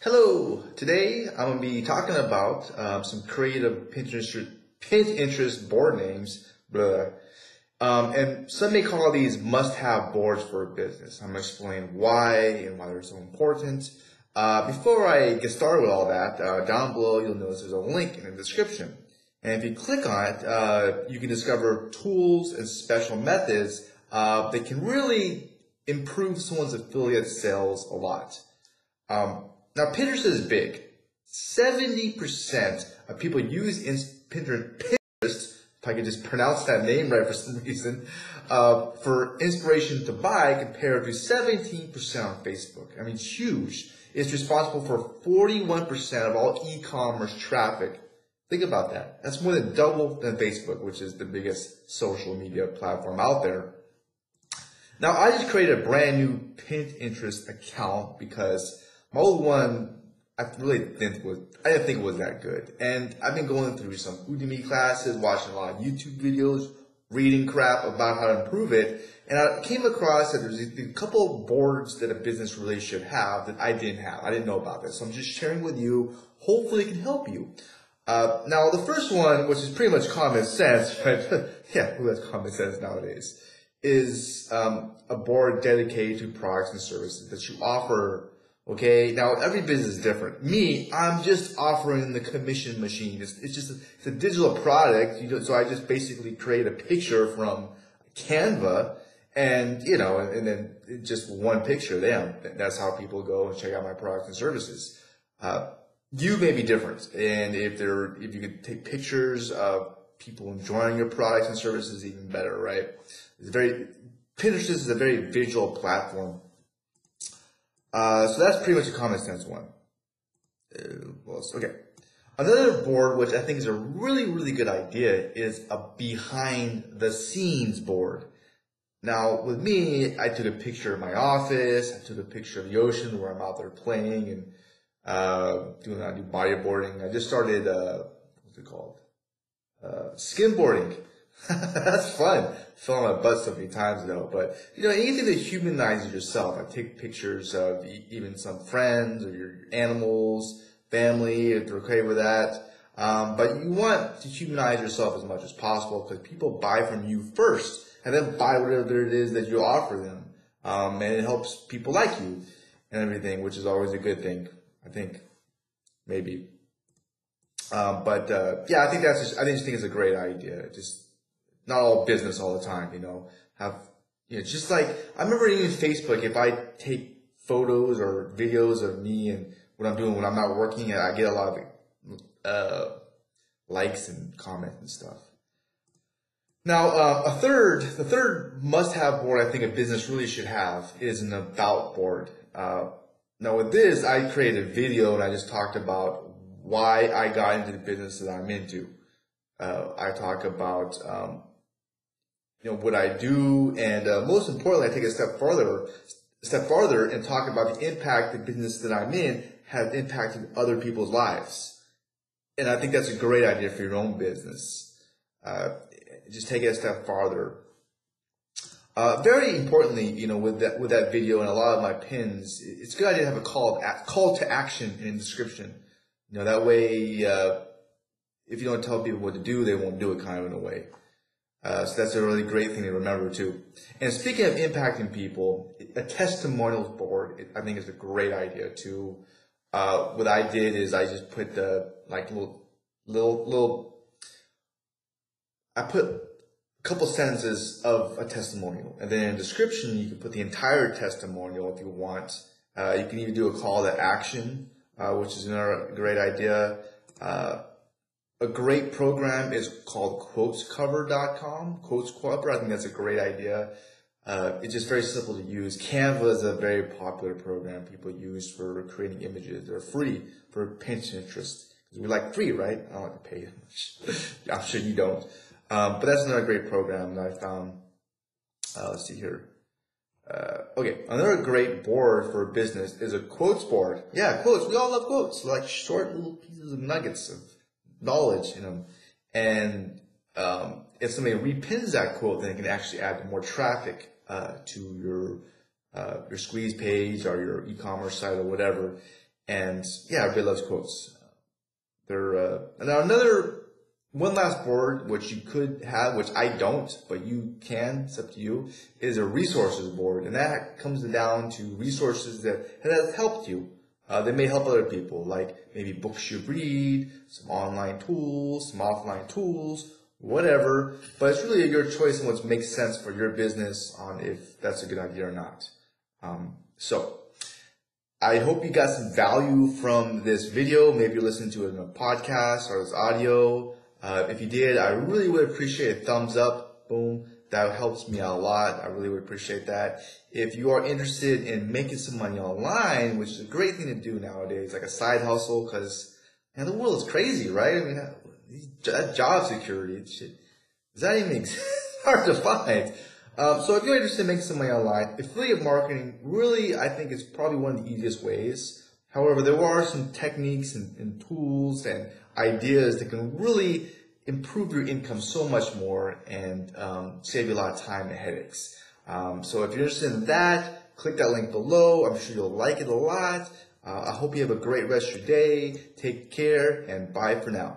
Hello, today I'm going to be talking about um, some creative Pinterest, Pinterest board names, blah, um, and some may call these must-have boards for a business. I'm going to explain why and why they're so important. Uh, before I get started with all that, uh, down below you'll notice there's a link in the description. And if you click on it, uh, you can discover tools and special methods uh, that can really improve someone's affiliate sales a lot. Um, now, Pinterest is big. 70% of people use Pinterest, if I could just pronounce that name right for some reason, uh, for inspiration to buy compared to 17% on Facebook. I mean, it's huge. It's responsible for 41% of all e-commerce traffic. Think about that. That's more than double than Facebook, which is the biggest social media platform out there. Now, I just created a brand new Pinterest account because my old one, I really didn't was I didn't think it was that good. And I've been going through some Udemy classes, watching a lot of YouTube videos, reading crap about how to improve it. And I came across that there's a, couple of boards that a business really should have that I didn't have. I didn't know about this. So I'm just sharing with you. Hopefully it can help you. Uh, now the first one, which is pretty much common sense, but yeah, who has common sense nowadays, is um, a board dedicated to products and services that you offer Okay. Now every business is different. Me, I'm just offering the commission machine. It's, it's just, a, it's a digital product. You know, so I just basically create a picture from Canva and, you know, and, and then just one picture Then That's how people go and check out my products and services. Uh, you may be different. And if there, if you could take pictures of people enjoying your products and services, even better, right? It's very, Pinterest is a very visual platform uh, so that's pretty much a common sense one. Uh, okay. Another board, which I think is a really, really good idea, is a behind the scenes board. Now, with me, I took a picture of my office. I took a picture of the ocean where I'm out there playing and uh, doing I do bodyboarding. I just started, uh, what's it called? Uh, skimboarding. That's fun. Fell on my butt so many times though. But you know, anything that humanizes yourself. I take pictures of even some friends or your animals, family, if they're okay with that. Um, but you want to humanize yourself as much as possible because people buy from you first and then buy whatever it is that you offer them. Um, and it helps people like you and everything, which is always a good thing. I think maybe. Um, but uh, yeah, I think that's just, I just think it's a great idea. Just not all business all the time, you know, have, you know, just like, I remember even Facebook, if I take photos or videos of me and what I'm doing when I'm not working, I get a lot of, uh, likes and comments and stuff. Now, uh, a third, the third must-have board I think a business really should have is an about board. Uh, now with this, I created a video and I just talked about why I got into the business that I'm into. Uh, I talk about um, you know, what I do, and uh, most importantly, I take a step further, step farther, and talk about the impact the business that I'm in has impacted other people's lives. And I think that's a great idea for your own business. Uh, just take it a step farther. Uh, very importantly, you know, with that with that video and a lot of my pins, it's a good idea to have a call call to action in the description. You know, that way, uh, if you don't tell people what to do, they won't do it, kind of in a way. Uh, so that's a really great thing to remember too. And speaking of impacting people, a testimonials board I think is a great idea too. Uh, what I did is I just put the like little little little. I put a couple sentences of a testimonial, and then in description you can put the entire testimonial if you want. Uh, you can even do a call to action, uh, which is another great idea. Uh, a great program is called quotescover.com. Quotes Cover, I think that's a great idea. Uh, it's just very simple to use. Canva is a very popular program people use for creating images. They're free for Pinterest we like free, right? I don't like to pay much. I'm sure you don't. Um, but that's another great program that I found. Uh, let's see here. Uh, okay, another great board for business is a quotes board. Yeah, quotes. We all love quotes, like short little pieces of nuggets of knowledge in them. And um, if somebody repins that quote, then it can actually add more traffic uh, to your uh, your squeeze page or your e-commerce site or whatever. And yeah, everybody loves quotes. There, uh, now another, one last board, which you could have, which I don't, but you can, it's up to you, is a resources board. And that comes down to resources that has helped you. Uh, they may help other people, like maybe books you read, some online tools, some offline tools, whatever. But it's really your choice and what makes sense for your business on if that's a good idea or not. Um, so I hope you got some value from this video. Maybe you're listening to it in a podcast or this audio. Uh, if you did, I really would appreciate a thumbs up. Boom. That helps me out a lot. I really would appreciate that. If you are interested in making some money online, which is a great thing to do nowadays, like a side hustle, because man, the world is crazy, right? I mean, job security, shit, does that even exist? hard to find. Um, so if you're interested in making some money online, affiliate marketing really, I think, is probably one of the easiest ways. However, there are some techniques and, and tools and ideas that can really improve your income so much more and um, save you a lot of time and headaches. Um, so if you're interested in that, click that link below. I'm sure you'll like it a lot. Uh, I hope you have a great rest of your day. Take care and bye for now.